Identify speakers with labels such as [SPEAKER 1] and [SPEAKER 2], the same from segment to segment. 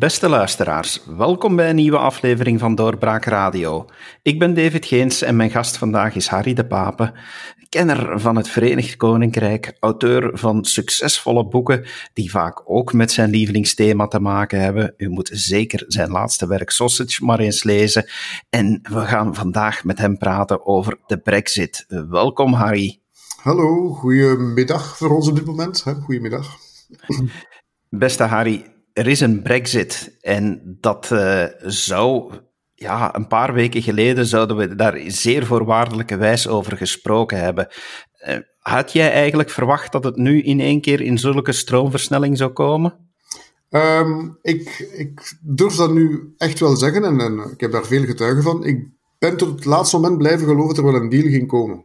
[SPEAKER 1] Beste luisteraars, welkom bij een nieuwe aflevering van Doorbraak Radio. Ik ben David Geens en mijn gast vandaag is Harry de Pape, kenner van het Verenigd Koninkrijk, auteur van succesvolle boeken die vaak ook met zijn lievelingsthema te maken hebben. U moet zeker zijn laatste werk Sausage maar eens lezen. En we gaan vandaag met hem praten over de Brexit. Welkom Harry.
[SPEAKER 2] Hallo, goedemiddag voor ons op dit moment. Goedemiddag.
[SPEAKER 1] Beste Harry, er is een brexit en dat uh, zou, ja, een paar weken geleden zouden we daar zeer voorwaardelijke wijs over gesproken hebben. Uh, had jij eigenlijk verwacht dat het nu in één keer in zulke stroomversnelling zou komen?
[SPEAKER 2] Um, ik, ik durf dat nu echt wel zeggen en, en, ik heb daar veel getuigen van. Ik ben tot het laatste moment blijven geloven dat er wel een deal ging komen.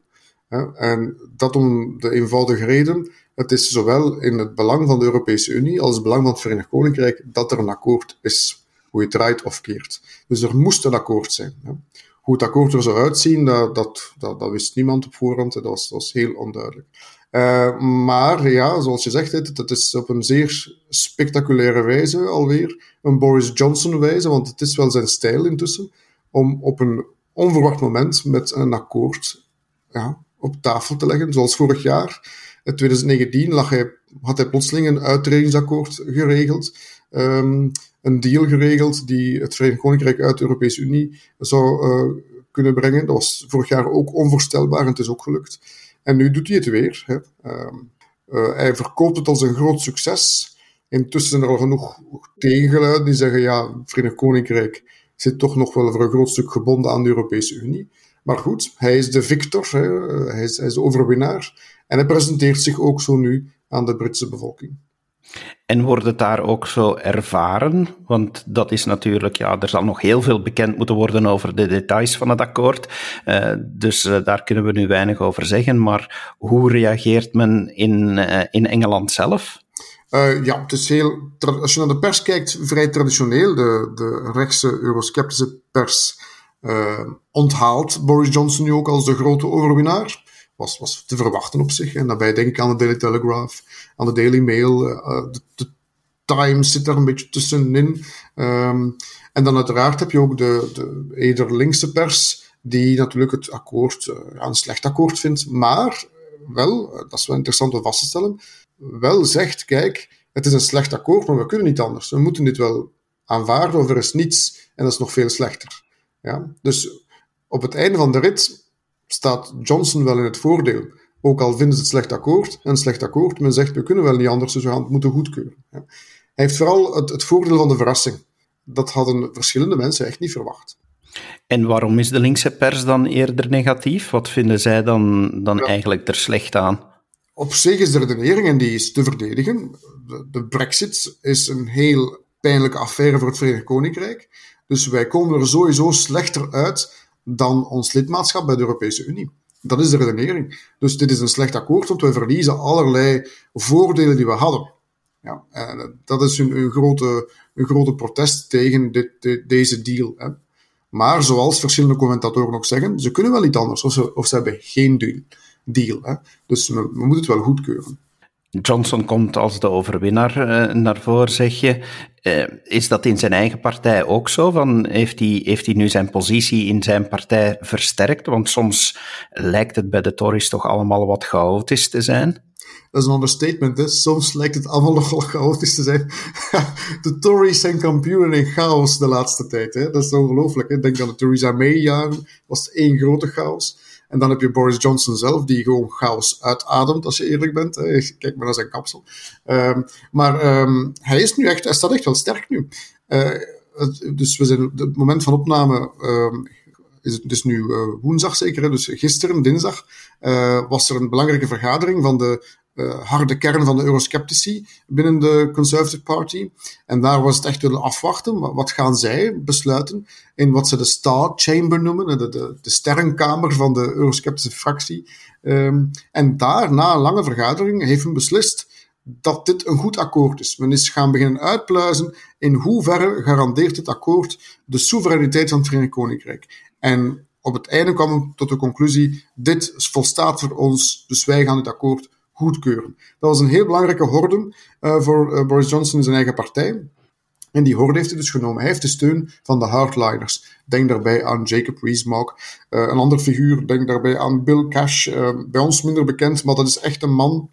[SPEAKER 2] En dat om de eenvoudige reden het is zowel in het belang van de Europese Unie als het belang van het Verenigd Koninkrijk dat er een akkoord is, hoe je draait of keert. Dus er moest een akkoord zijn. Hoe het akkoord er zou uitzien, dat, dat, dat, dat wist niemand op voorhand. Dat was, was heel onduidelijk. Uh, maar ja, zoals je zegt, het, het is op een zeer spectaculaire wijze alweer een Boris Johnson wijze, want het is wel zijn stijl intussen, om op een onverwacht moment met een akkoord ja, op tafel te leggen, zoals vorig jaar. In 2019 lag hij, had hij plotseling een uittredingsakkoord geregeld. Um, een deal geregeld die het Verenigd Koninkrijk uit de Europese Unie zou uh, kunnen brengen. Dat was vorig jaar ook onvoorstelbaar en het is ook gelukt. En nu doet hij het weer. Hè. Um, uh, hij verkoopt het als een groot succes. Intussen zijn er al genoeg tegengeluiden die zeggen, ja, het Verenigd Koninkrijk zit toch nog wel voor een groot stuk gebonden aan de Europese Unie. Maar goed, hij is de victor. Hij, is, hij is de overwinnaar. En hij presenteert zich ook zo nu aan de Britse bevolking.
[SPEAKER 1] En wordt het daar ook zo ervaren? Want dat is natuurlijk, ja, er zal nog heel veel bekend moeten worden over de details van het akkoord. Uh, dus uh, daar kunnen we nu weinig over zeggen. Maar hoe reageert men in, uh, in Engeland zelf?
[SPEAKER 2] ja, het is heel, als je naar de pers kijkt, vrij traditioneel. De, de rechtse eurosceptische pers onthaalt Boris Johnson nu ook als de grote overwinnaar was, was te verwachten op zich. En daarbij denk ik aan de Daily Telegraph, aan de Daily Mail, uh, de, de, Times zit daar een beetje tussenin. Um, en dan uiteraard heb je ook de, de eerder linkse pers, die natuurlijk het akkoord een slecht akkoord vindt, maar wel, dat is wel interessant om vast te stellen, wel zegt, kijk, het is een slecht akkoord, maar we kunnen niet anders. We moeten dit wel aanvaarden of er is niets en dat is nog veel slechter. Ja? Dus op het einde van de rit staat Johnson wel in het voordeel. Ook al vinden ze het slecht akkoord, een slecht akkoord, men zegt we kunnen wel niet anders, dus we gaan het moeten goedkeuren. Hij heeft vooral het, het voordeel van de verrassing. Dat hadden verschillende mensen echt niet verwacht.
[SPEAKER 1] En waarom is de linkse pers dan eerder negatief? Wat vinden zij dan, dan eigenlijk er slecht aan?
[SPEAKER 2] Op zich is de redenering, en die is te verdedigen. De, de brexit is een heel pijnlijke affaire voor het Verenigd Koninkrijk. Dus wij komen er sowieso slechter uit dan ons lidmaatschap bij de Europese Unie. Dat is de redenering. Dus dit is een slecht akkoord, want we verliezen allerlei voordelen die we hadden. Ja, dat is een, een, grote, een grote protest tegen dit, deze deal. Hè. Maar zoals verschillende commentatoren ook zeggen, ze kunnen wel niet anders, of ze, of hebben geen deal. hè. Dus we, we moeten het wel goedkeuren.
[SPEAKER 1] Johnson komt als de overwinnaar uh, naar voren, zeg je. Uh, is dat in zijn eigen partij ook zo? Van, heeft, hij, heeft hij nu zijn positie in zijn partij versterkt? Want soms lijkt het bij de Tories toch allemaal wat chaotisch te zijn.
[SPEAKER 2] Dat is een understatement. Hè? Soms lijkt het allemaal nogal chaotisch te zijn. de Tories zijn kampioenen in chaos de laatste tijd. Hè? Dat is ongelooflijk. Denk aan de Theresa May-jaren. was één grote chaos. En dan heb je Boris Johnson zelf, die gewoon chaos uitademt, als je eerlijk bent. Kijk maar naar zijn kapsel. Um, maar um, hij is nu echt, hij staat echt wel sterk nu. Uh, dus we zijn het moment van opname um, is het dus nu uh, woensdag zeker, dus gisteren, dinsdag, uh, was er een belangrijke vergadering van de uh, harde kern van de eurosceptici binnen de Conservative Party. En daar was het echt willen afwachten. Wat gaan zij besluiten in wat ze de Star Chamber noemen, de, de, de sterrenkamer van de eurosceptische fractie. Um, en daar, na een lange vergadering, heeft men beslist dat dit een goed akkoord is. Men is gaan beginnen uitpluizen in hoeverre garandeert het akkoord de soevereiniteit van het Verenigd Koninkrijk. En op het einde kwam men tot de conclusie, dit volstaat voor ons, dus wij gaan het akkoord goedkeuren. Dat was een heel belangrijke horde uh, voor uh, Boris Johnson in zijn eigen partij. En die horde heeft hij dus genomen. Hij heeft de steun van de hardliners. Denk daarbij aan Jacob Rees-Mogg. Uh, een ander figuur, denk daarbij aan Bill Cash. Bij ons minder bekend, maar dat is echt een man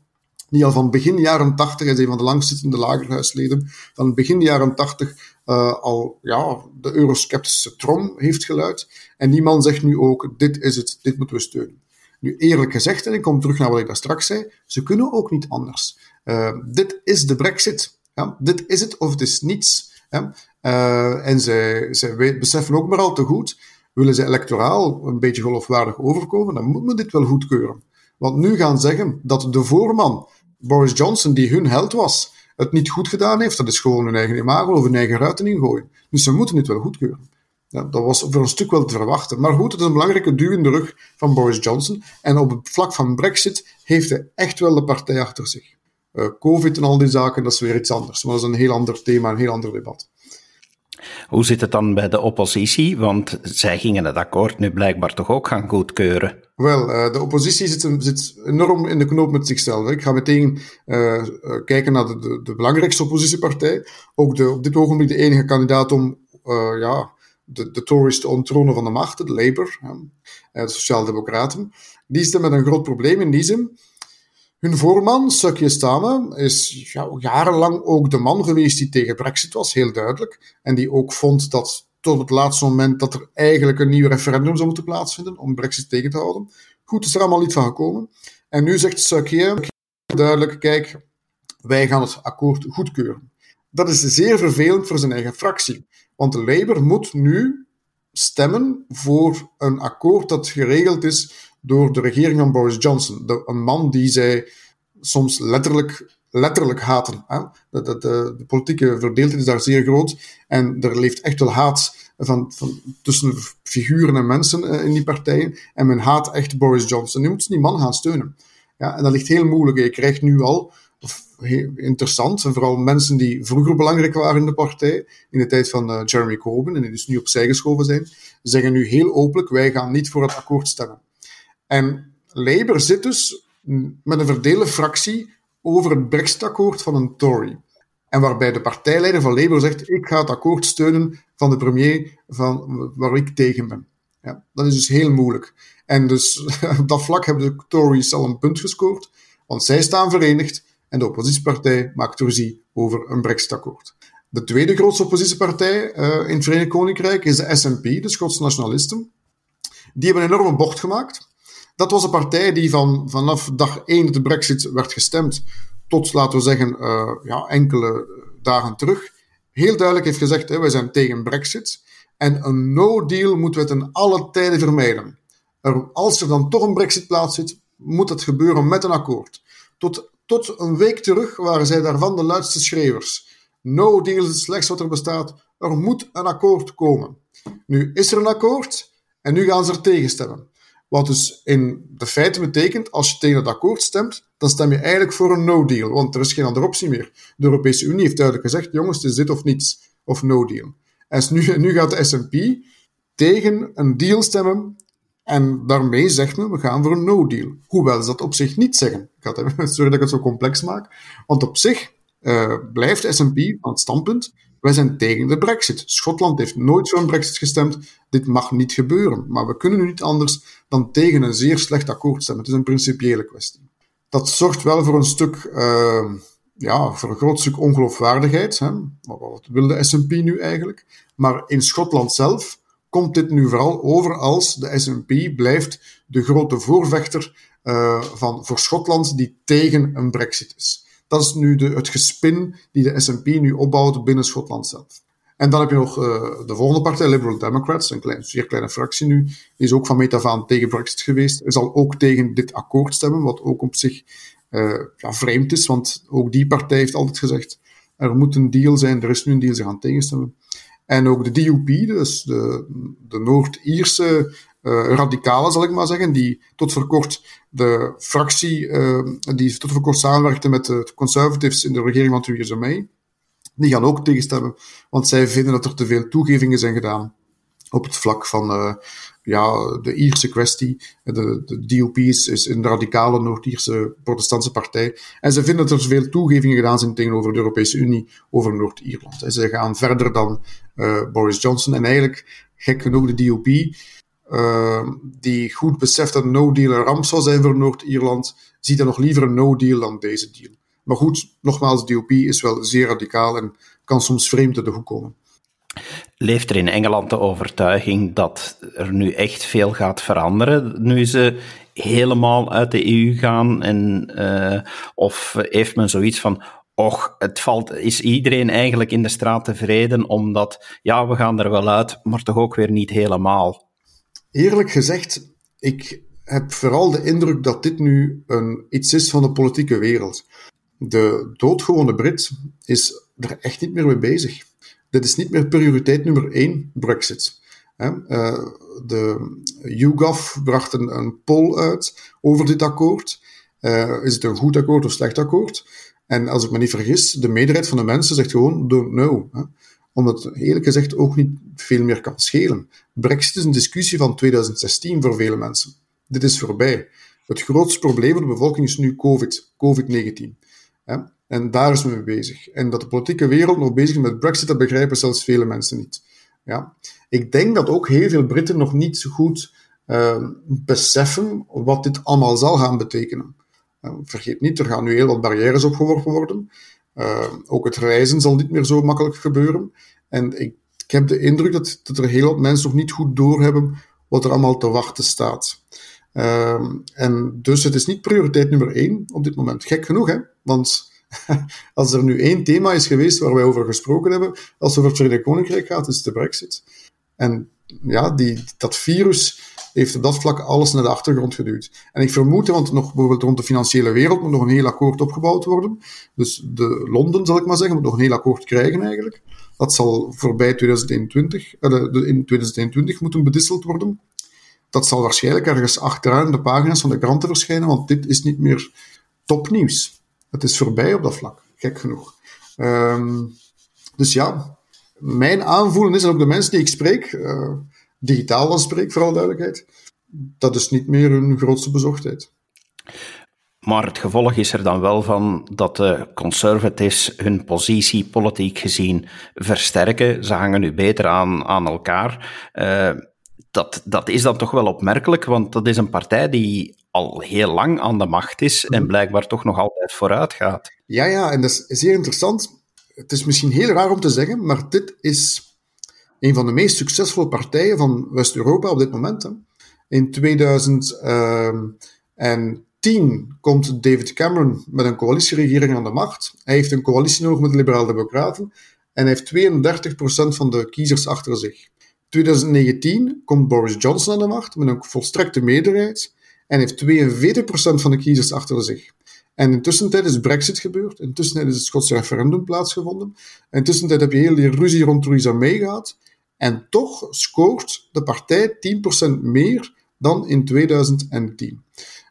[SPEAKER 2] die al van begin jaren 80, hij is een van de langzittende lagerhuisleden, van begin jaren 80 uh, al ja, de eurosceptische trom heeft geluid. En die man zegt nu ook, dit is het, dit moeten we steunen. Nu, eerlijk gezegd, en ik kom terug naar wat ik daar straks zei, ze kunnen ook niet anders. Uh, dit is de brexit. Ja, dit is het of het is niets. Uh, en zij, zij beseffen ook maar al te goed, willen ze electoraal een beetje geloofwaardig overkomen, dan moet men dit wel goedkeuren. Want nu gaan zeggen dat de voorman, Boris Johnson, die hun held was, het niet goed gedaan heeft, dat is gewoon hun eigen imago of hun eigen ruiten ingooien. Dus ze moeten dit wel goedkeuren. Ja, dat was voor een stuk wel te verwachten. Maar goed, het is een belangrijke duw in de rug van Boris Johnson. En op het vlak van Brexit heeft hij echt wel de partij achter zich. Uh, Covid en al die zaken, dat is weer iets anders. Maar dat is een heel ander thema, een heel ander debat.
[SPEAKER 1] Hoe zit het dan bij de oppositie? Want zij gingen het akkoord nu blijkbaar toch ook gaan goedkeuren.
[SPEAKER 2] Wel, uh, de oppositie zit, zit, enorm in de knoop met zichzelf. Ik ga meteen uh, kijken naar de, de, de, belangrijkste oppositiepartij. Ook de, op dit ogenblik de enige kandidaat om ja, de, de Tories te van de macht, de Labour, de Sociaaldemocraten. Die zitten met een groot probleem in die zin hun voorman, Sukje Stame, is ja, jarenlang ook de man geweest die tegen Brexit was, heel duidelijk. En die ook vond dat tot het laatste moment dat er eigenlijk een nieuw referendum zou moeten plaatsvinden om Brexit tegen te houden. Goed, is er allemaal niet van gekomen. En nu zegt Sukje duidelijk, kijk, wij gaan het akkoord goedkeuren. Dat is zeer vervelend voor zijn eigen fractie. Want Labour moet nu stemmen voor een akkoord dat geregeld is door de regering van Boris Johnson. Een man die zij soms letterlijk, letterlijk haten. Hè? De, de, politieke verdeeldheid is daar zeer groot. En er leeft echt wel haat van, tussen figuren en mensen uh, in die partijen. En men haat echt Boris Johnson. Nu moet ze die man gaan steunen. Ja, en dat ligt heel moeilijk. Je krijgt nu al, interessant, en vooral mensen die vroeger belangrijk waren in de partij, in de tijd van uh, Jeremy Corbyn, en die dus nu opzij geschoven zijn, zeggen nu heel openlijk, wij gaan niet voor het akkoord stemmen. En Labour zit dus met een verdeelde fractie over het Brexit-akkoord van een Tory. En waarbij de partijleider van Labour zegt: Ik ga het akkoord steunen van de premier van, waar ik tegen ben. Ja, dat is dus heel moeilijk. En dus op dat vlak hebben de Tories al een punt gescoord, want zij staan verenigd en de oppositiepartij maakt ruzie over een Brexit-akkoord. De tweede grootste oppositiepartij uh, in het Verenigd Koninkrijk is de SNP, de Schotse nationalisten. Die hebben een enorme bocht gemaakt. Dat was een partij die van, vanaf dag één dat de brexit werd gestemd, tot, laten we zeggen, uh, ja, enkele dagen terug, heel duidelijk heeft gezegd, hè, wij zijn tegen brexit. En een no-deal moeten we ten alle tijden vermijden. Er, als er dan toch een brexit plaatsvindt, moet dat gebeuren met een akkoord. Tot, tot een week terug waren zij daarvan de luidste schreeuwers. No deal is het slechtste wat er bestaat. Er moet een akkoord komen. Nu is er een akkoord en nu gaan ze er tegen stemmen. Wat dus in de feiten betekent, als je tegen het akkoord stemt, dan stem je eigenlijk voor een no-deal, want er is geen andere optie meer. De Europese Unie heeft duidelijk gezegd, jongens, het is dit of niets, of no-deal. En nu, nu gaat de S&P tegen een deal stemmen en daarmee zegt men, we gaan voor een no-deal. Hoewel ze dat op zich niet zeggen. Ik had, sorry dat ik het zo complex maak, want op zich uh, blijft de S&P aan het standpunt, wij zijn tegen de brexit. Schotland heeft nooit voor een brexit gestemd. Dit mag niet gebeuren. Maar we kunnen nu niet anders dan tegen een zeer slecht akkoord stemmen. Het is een principiële kwestie. Dat zorgt wel voor een stuk, uh, ja, voor een groot stuk ongeloofwaardigheid. Hè? Wat wil de S&P nu eigenlijk? Maar in Schotland zelf komt dit nu vooral over als de S&P blijft de grote voorvechter uh, van, voor Schotland die tegen een brexit is. Dat is nu de, het gespin die de S&P nu opbouwt binnen Schotland zelf. En dan heb je nog uh, de volgende partij, Liberal Democrats, een zeer kleine fractie nu, die is ook van meet af aan tegen Brexit geweest, zal ook tegen dit akkoord stemmen, wat ook op zich ja, vreemd is, want ook die partij heeft altijd gezegd, er moet een deal zijn, er is nu een deal, ze gaan tegenstemmen. En ook de DUP, dus de, de Noord-Ierse uh, radicalen, zal ik maar zeggen, die tot voor kort de fractie, uh, die tot voor kort samenwerkte met de conservatives in de regering van Theresa May, die gaan ook tegenstemmen, want zij vinden dat er te veel toegevingen zijn gedaan op het vlak van uh, ja, de Ierse kwestie. De, de DUP is, is een radicale Noord-Ierse protestantse partij. En ze vinden dat er veel toegevingen gedaan zijn tegenover de Europese Unie over Noord-Ierland. Ze gaan verder dan uh, Boris Johnson. En eigenlijk, gek genoeg, de DUP, uh, die goed beseft dat no-deal een ramp zal zijn voor Noord-Ierland, ziet dan nog liever een no-deal dan deze deal. Maar goed, nogmaals, de DUP is wel zeer radicaal en kan soms vreemd uit de hoek komen.
[SPEAKER 1] Leeft er in Engeland de overtuiging dat er nu echt veel gaat veranderen, nu ze helemaal uit de EU gaan? En, uh, of heeft men zoiets van, och, het valt, is iedereen eigenlijk in de straat tevreden, omdat, ja, we gaan er wel uit, maar toch ook weer niet helemaal?
[SPEAKER 2] Eerlijk gezegd, ik heb vooral de indruk dat dit nu een, iets is van de politieke wereld. De doodgewone Brit is er echt niet meer mee bezig dit is niet meer prioriteit nummer één, Brexit. Uh, de YouGov bracht een, poll uit over dit akkoord. Uh, is het een goed akkoord of slecht akkoord? En als ik me niet vergis, de meerderheid van de mensen zegt gewoon don't know. Omdat eerlijk gezegd ook niet veel meer kan schelen. Brexit is een discussie van 2016 voor vele mensen. Dit is voorbij. Het grootste probleem voor de bevolking is nu COVID, COVID-19. En daar is men mee bezig. En dat de politieke wereld nog bezig is met Brexit, dat begrijpen zelfs vele mensen niet. Ja. Ik denk dat ook heel veel Britten nog niet zo goed uh, beseffen wat dit allemaal zal gaan betekenen. Uh, vergeet niet, er gaan nu heel wat barrières opgeworpen worden. Uh, ook het reizen zal niet meer zo makkelijk gebeuren. En ik, ik heb de indruk dat, dat, er heel wat mensen nog niet goed doorhebben wat er allemaal te wachten staat. Ehm, en dus het is niet prioriteit nummer één op dit moment. Gek genoeg, hè? Want als er nu één thema is geweest waar wij over gesproken hebben, als het over het Verenigd Koninkrijk gaat, is de Brexit. En ja, die, dat virus heeft op dat vlak alles naar de achtergrond geduwd. En ik vermoed, want nog bijvoorbeeld rond de financiële wereld moet nog een heel akkoord opgebouwd worden. Dus de Londen, zal ik maar zeggen, moet nog een heel akkoord krijgen eigenlijk. Dat zal voorbij 2021, uh, eh, in 2021 moeten bedisseld worden. Dat zal waarschijnlijk ergens achteraan de pagina's van de kranten verschijnen, want dit is niet meer topnieuws. Het is voorbij op dat vlak, gek genoeg. Um, dus ja, mijn aanvoelen is, en ook de mensen die ik spreek, uh, digitaal dan spreek, vooral duidelijkheid, dat is niet meer hun grootste bezorgdheid.
[SPEAKER 1] Maar het gevolg is er dan wel van dat de conservatives hun positie politiek gezien versterken. Ze hangen nu beter aan, aan elkaar. Uh, dat, dat is dan toch wel opmerkelijk, want dat is een partij die al heel lang aan de macht is en mhm. blijkbaar toch nog altijd vooruit gaat.
[SPEAKER 2] Ja, ja, en dat is zeer interessant. Het is misschien heel raar om te zeggen, maar dit is een van de meest succesvolle partijen van West-Europa op dit moment. Hè. In 2010 ehm, komt David Cameron met een coalitieregering aan de macht. Hij heeft een coalitie nodig met de Liberaal-Democraten en hij heeft 32% van de kiezers achter zich. 2019 komt Boris Johnson aan de macht met een volstrekte meerderheid en heeft 42% van de kiezers achter zich. En intussen tijd is Brexit gebeurd. Intussen is het Schotse referendum plaatsgevonden. En intussen tijd heb je heel die ruzie rond Theresa May gehad. En toch scoort de partij 10% meer dan in 2010.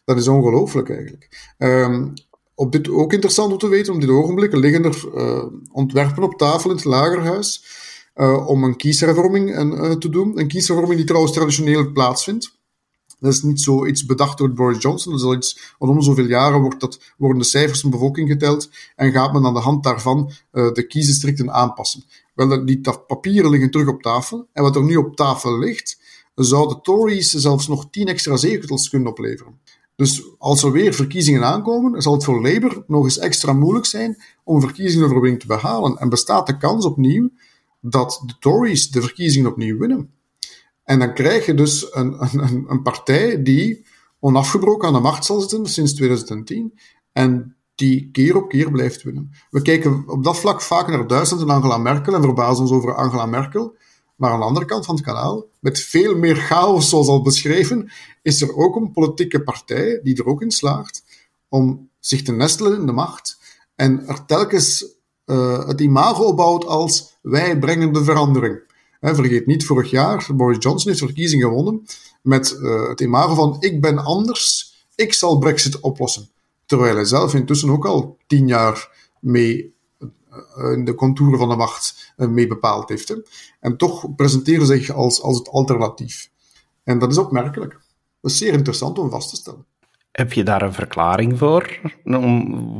[SPEAKER 2] Dat is ongelooflijk eigenlijk. Um, op dit ook interessant om te weten, op dit ogenblik liggen er uh, ontwerpen op tafel in het lagerhuis uh, om een kieshervorming uh, te doen. Een kieshervorming die trouwens traditioneel plaatsvindt. Dat is niet zoiets bedacht door Boris Johnson. Dat is al iets, om zoveel jaren wordt dat, worden de cijfers van de bevolking geteld en gaat men aan de hand daarvan uh, de kiesdistricten aanpassen. Wel, die papieren liggen terug op tafel. En wat er nu op tafel ligt, zou de Tories zelfs nog tien extra zetels kunnen opleveren. Dus als er weer verkiezingen aankomen, zal het voor Labour nog eens extra moeilijk zijn om een verkiezingenoverwinning te behalen. En bestaat de kans opnieuw dat de Tories de verkiezingen opnieuw winnen. En dan krijg je dus een, een, een partij die onafgebroken aan de macht zal zitten sinds 2010 en die keer op keer blijft winnen. We kijken op dat vlak vaak naar Duitsland en Angela Merkel en verbazen ons over Angela Merkel. Maar aan de andere kant van het kanaal, met veel meer chaos zoals al beschreven, is er ook een politieke partij die er ook in slaagt om zich te nestelen in de macht en er telkens uh, het imago opbouwt als wij brengen de verandering vergeet niet, vorig jaar, Boris Johnson heeft de verkiezing gewonnen met uh, het imago van ik ben anders, ik zal Brexit oplossen. Terwijl hij zelf intussen ook al tien jaar mee uh, in de contouren van de macht mee bepaald heeft. Hè. En toch presenteren zich als, als het alternatief. En dat is opmerkelijk. Dat is zeer interessant om vast te stellen.
[SPEAKER 1] Heb je daar een verklaring voor,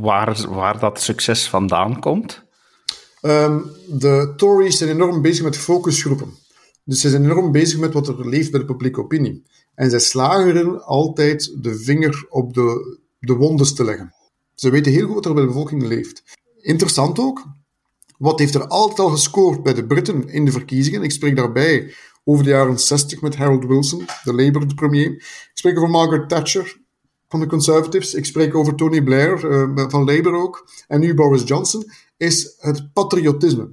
[SPEAKER 1] waar, waar dat succes vandaan komt?
[SPEAKER 2] Um, de Tories zijn enorm bezig met focusgroepen. Dus ze zijn enorm bezig met wat er leeft bij de publieke opinie. En zij slagen erin altijd de vinger op de, de wondes te leggen. Ze weten heel goed wat er bij de bevolking leeft. Interessant ook, wat heeft er altijd al gescoord bij de Britten in de verkiezingen? Ik spreek daarbij over de jaren 60 met Harold Wilson, de Labour-premier. Ik spreek over Margaret Thatcher van de Conservatives. Ik spreek over Tony Blair uh, van Labour ook. En nu Boris Johnson. Is het patriotisme.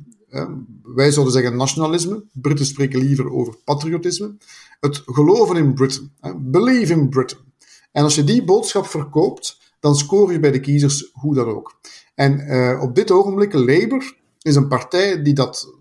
[SPEAKER 2] Wij zouden zeggen nationalisme. Britten spreken liever over patriotisme. Het geloven in Britain. Believe in Britain. En als je die boodschap verkoopt, dan scoor je bij de kiezers hoe dan ook. En uh, op dit ogenblik, Labour is een partij die dat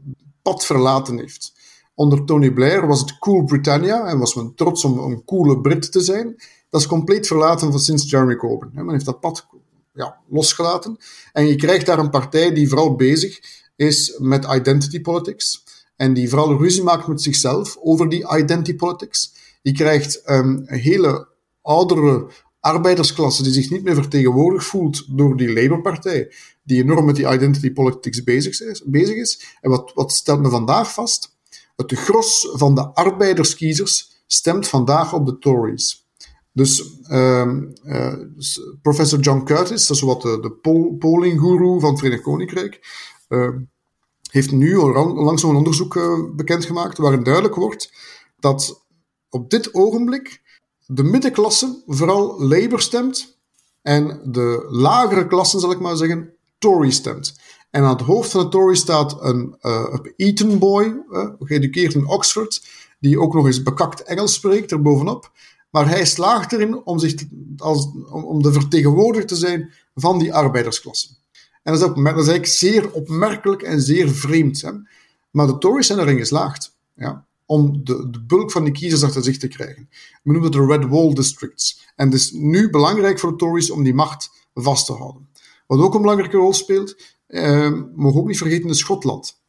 [SPEAKER 2] pad verlaten heeft. Onder Tony Blair was het Cool Britannia en was men trots om een coole Brit te zijn. Dat is compleet verlaten van sinds Jeremy Corbyn. Men heeft dat pad ja, losgelaten. En je krijgt daar een partij die vooral bezig is met identity politics. En die vooral ruzie maakt met zichzelf over die identity politics. Je krijgt um, een hele oudere arbeidersklasse die zich niet meer vertegenwoordigd voelt door die Labour-partij, die enorm met die identity politics bezig is. Bezig is. En wat, wat stelt me vandaag vast? Het gros van de arbeiderskiezers stemt vandaag op de Tories. Dus, uh, uh, professor John Curtis, dat is wat de, de polling guru van het Verenigd Koninkrijk, uh, heeft nu langs een onderzoek uh, bekendgemaakt waarin duidelijk wordt dat op dit ogenblik de middenklasse vooral Labour stemt en de lagere klassen, zal ik maar zeggen, Tory stemt. En aan het hoofd van de Tory staat een uh, Eton boy, geëduceerd in Oxford, die ook nog eens bekakt Engels spreekt erbovenop. Maar hij slaagt erin om, zich als, om, de vertegenwoordiger te zijn van die arbeidersklasse. En dat is, dat is eigenlijk zeer opmerkelijk en zeer vreemd. Hè? Maar de Tories zijn erin geslaagd. Ja? om de, de bulk van die kiezers achter zich te krijgen. We noemen het de Red Wall Districts. En het is nu belangrijk voor de Tories om die macht vast te houden. Wat ook een belangrijke rol speelt, eh, mogen ook niet vergeten, is Schotland.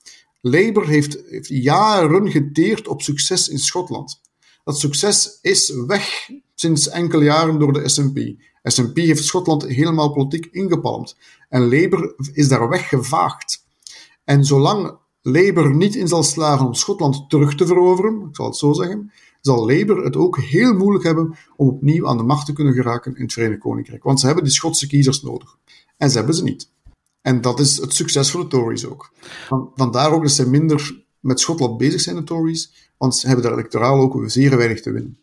[SPEAKER 2] Labour heeft, heeft jaren geteerd op succes in Schotland. Dat succes is weg sinds enkele jaren door de SNP. SNP heeft Schotland helemaal politiek ingepalmd. En Labour is daar weggevaagd. En zolang Labour niet in zal slagen om Schotland terug te veroveren, ik zal het zo zeggen, zal Labour het ook heel moeilijk hebben om opnieuw aan de macht te kunnen geraken in het Verenigd Koninkrijk. Want ze hebben die Schotse kiezers nodig. En ze hebben ze niet. En dat is het succes voor de Tories ook. Vandaar ook dat ze minder met Schotland bezig zijn, de Tories, want ze hebben daar electoraal ook zeer weinig te winnen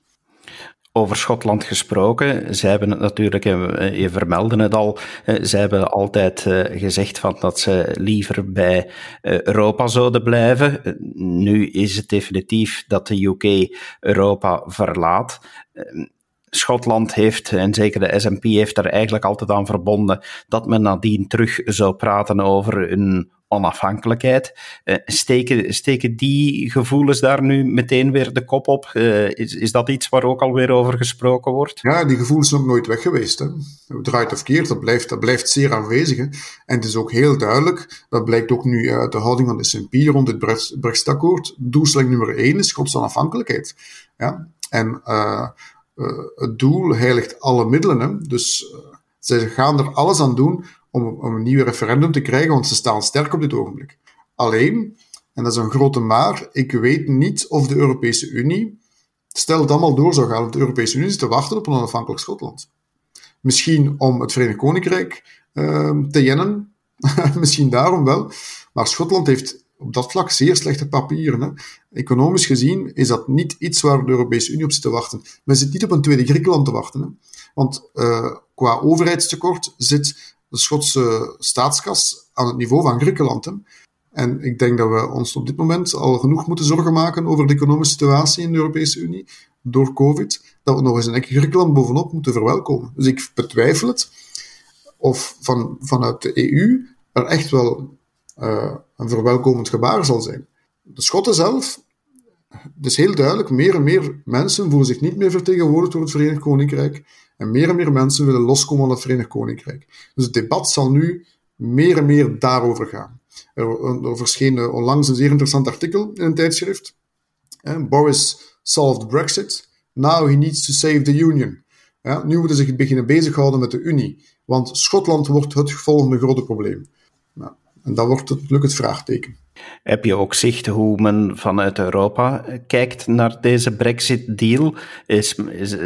[SPEAKER 1] over Schotland gesproken. Zij hebben het natuurlijk, eh, je vermeldde het al, eh, zij hebben altijd eh, gezegd van dat ze liever bij Europa zouden blijven. Nu is het definitief dat de UK Europa verlaat. Schotland heeft, en zeker de SNP heeft er eigenlijk altijd aan verbonden, dat men nadien terug zou praten over een onafhankelijkheid. Uh, steken, steken die gevoelens daar nu meteen weer de kop op? Uh, is, is dat iets waar ook alweer over gesproken wordt?
[SPEAKER 2] Ja, die gevoelens zijn ook nooit weg geweest. Hè. Draait of keert, dat blijft, dat blijft zeer aanwezig. En het is ook heel duidelijk, dat blijkt ook nu uit de houding van de SNP rond het Brexit-akkoord. Doelstelling nummer één is Schots onafhankelijkheid. Ja? En uh, het doel heiligt alle middelen. Dus ze gaan er alles aan doen om, om een nieuw referendum te krijgen, want ze staan sterk op dit ogenblik. Alleen, en dat is een grote maar, ik weet niet of de Europese Unie, stel het allemaal door zou gaan, want de Europese Unie is te wachten op een onafhankelijk Schotland. Misschien om het Verenigd Koninkrijk uh, te jennen, misschien daarom wel, maar Schotland heeft op dat vlak zeer slechte papieren. Hè. Economisch gezien is dat niet iets waar de Europese Unie op zit te wachten. Men zit niet op een tweede Griekenland te wachten. Hè. Want uh, qua overheidstekort zit de Schotse staatskas aan het niveau van Griekenland. Hè. En ik denk dat we ons op dit moment al genoeg moeten zorgen maken over de economische situatie in de Europese Unie door COVID, dat we nog eens een Griekenland bovenop moeten verwelkomen. Dus ik betwijfel het of van, vanuit de EU er echt wel uh, een verwelkomend gebaar zal zijn. De Schotten zelf, het is heel duidelijk, meer en meer mensen voelen zich niet meer vertegenwoordigd door het Verenigd Koninkrijk. En meer en meer mensen willen loskomen van het Verenigd Koninkrijk. Dus het debat zal nu meer en meer daarover gaan. Er, er verscheen onlangs een zeer interessant artikel in een tijdschrift. Boris solved Brexit. now he needs to save the Union. Ja, nu moeten ze zich beginnen bezighouden met de Unie. Want Schotland wordt het volgende grote probleem. Nou, en dat wordt natuurlijk het vraagteken.
[SPEAKER 1] Heb je ook zicht hoe men vanuit Europa kijkt naar deze Brexit-deal? Is, is,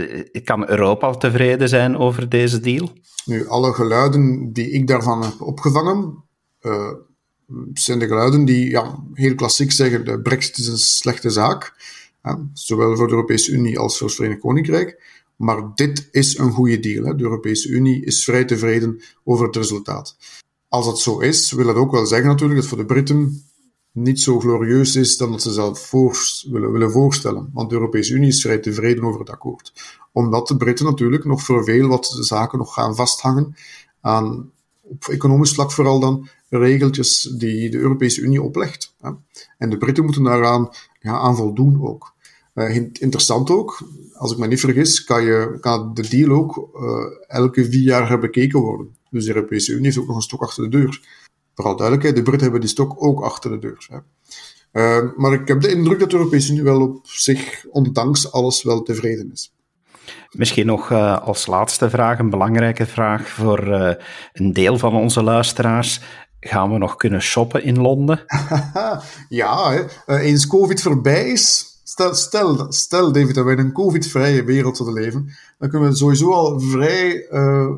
[SPEAKER 1] kan Europa tevreden zijn over deze deal?
[SPEAKER 2] Nu, alle geluiden die ik daarvan heb opgevangen, uh, zijn de geluiden die ja, heel klassiek zeggen: de Brexit is een slechte zaak. zowel voor de Europese Unie als voor het Verenigd Koninkrijk. Maar dit is een goede deal. Hè. De Europese Unie is vrij tevreden over het resultaat. Als dat zo is, wil dat ook wel zeggen natuurlijk dat voor de Britten niet zo glorieus is dan dat ze zelf willen, willen voorstellen. Want de Europese Unie is vrij tevreden over het akkoord. Omdat de Britten natuurlijk nog voor veel wat zaken nog gaan vasthangen aan, op economisch vlak vooral dan, regeltjes die de Europese Unie oplegt. En de Britten moeten daaraan ja, aan voldoen ook. Uh, interessant ook, als ik me niet vergis, kan, je, kan de deal ook uh, elke vier jaar herbekeken worden. Dus de Europese Unie heeft ook nog een stok achter de deur. Vooral duidelijkheid, de Britten hebben die stok ook achter de deur. Hè. Uh, maar ik heb de indruk dat de Europese Unie wel op zich, ondanks alles, wel tevreden is.
[SPEAKER 1] Misschien nog uh, als laatste vraag, een belangrijke vraag voor uh, een deel van onze luisteraars. Gaan we nog kunnen shoppen in Londen?
[SPEAKER 2] ja, hè. eens COVID voorbij is, Stel, stel, stel, David, dat wij in een covid-vrije wereld zullen leven, dan kunnen we sowieso al vrij,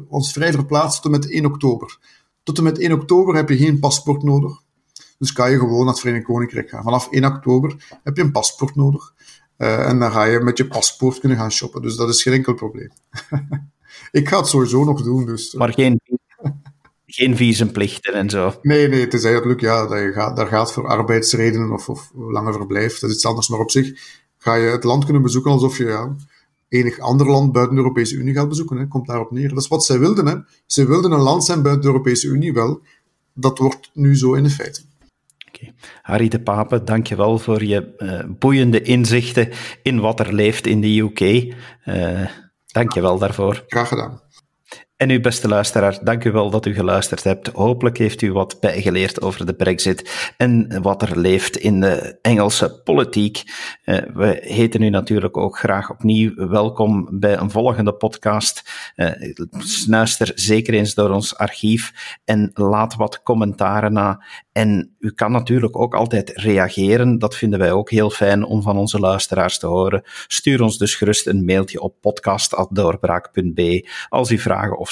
[SPEAKER 2] ons vrij verplaatsen tot en met 1 oktober. Tot en met 1 oktober heb je geen paspoort nodig. Dus kan je gewoon naar het Verenigd Koninkrijk gaan. Vanaf 1 oktober heb je een paspoort nodig. Uh, en dan ga je met je paspoort kunnen gaan shoppen. Dus dat is geen enkel probleem. ik ga het sowieso nog doen. Dus.
[SPEAKER 1] Maar geen, geen visumplichten en zo.
[SPEAKER 2] Nee, nee, het is eigenlijk, ja, dat je gaat, daar gaat voor arbeidsredenen of, of langer verblijf. Dat is iets anders. Maar op zich ga je het land kunnen bezoeken alsof je ja, enig ander land buiten de Europese Unie gaat bezoeken. Hè. Komt daarop neer. Dat is wat zij wilden. Hè. Ze wilden een land zijn buiten de Europese Unie. Wel, dat wordt nu zo in de feiten.
[SPEAKER 1] Okay. Harry de Pape, dankjewel voor je uh, boeiende inzichten in wat er leeft in de UK. Uh, eh, dankjewel daarvoor.
[SPEAKER 2] Graag gedaan.
[SPEAKER 1] En uw beste luisteraar, dank u wel dat u geluisterd hebt. Hopelijk heeft u wat bijgeleerd over de Brexit en wat er leeft in de Engelse politiek. Uh, we heten u natuurlijk ook graag opnieuw welkom bij een volgende podcast. Snuister zeker eens door ons archief en laat wat commentaren na. En u kan natuurlijk ook altijd reageren. Dat vinden wij ook heel fijn om van onze luisteraars te horen. Stuur ons dus gerust een mailtje op podcast.doorbraak.be als u vragen of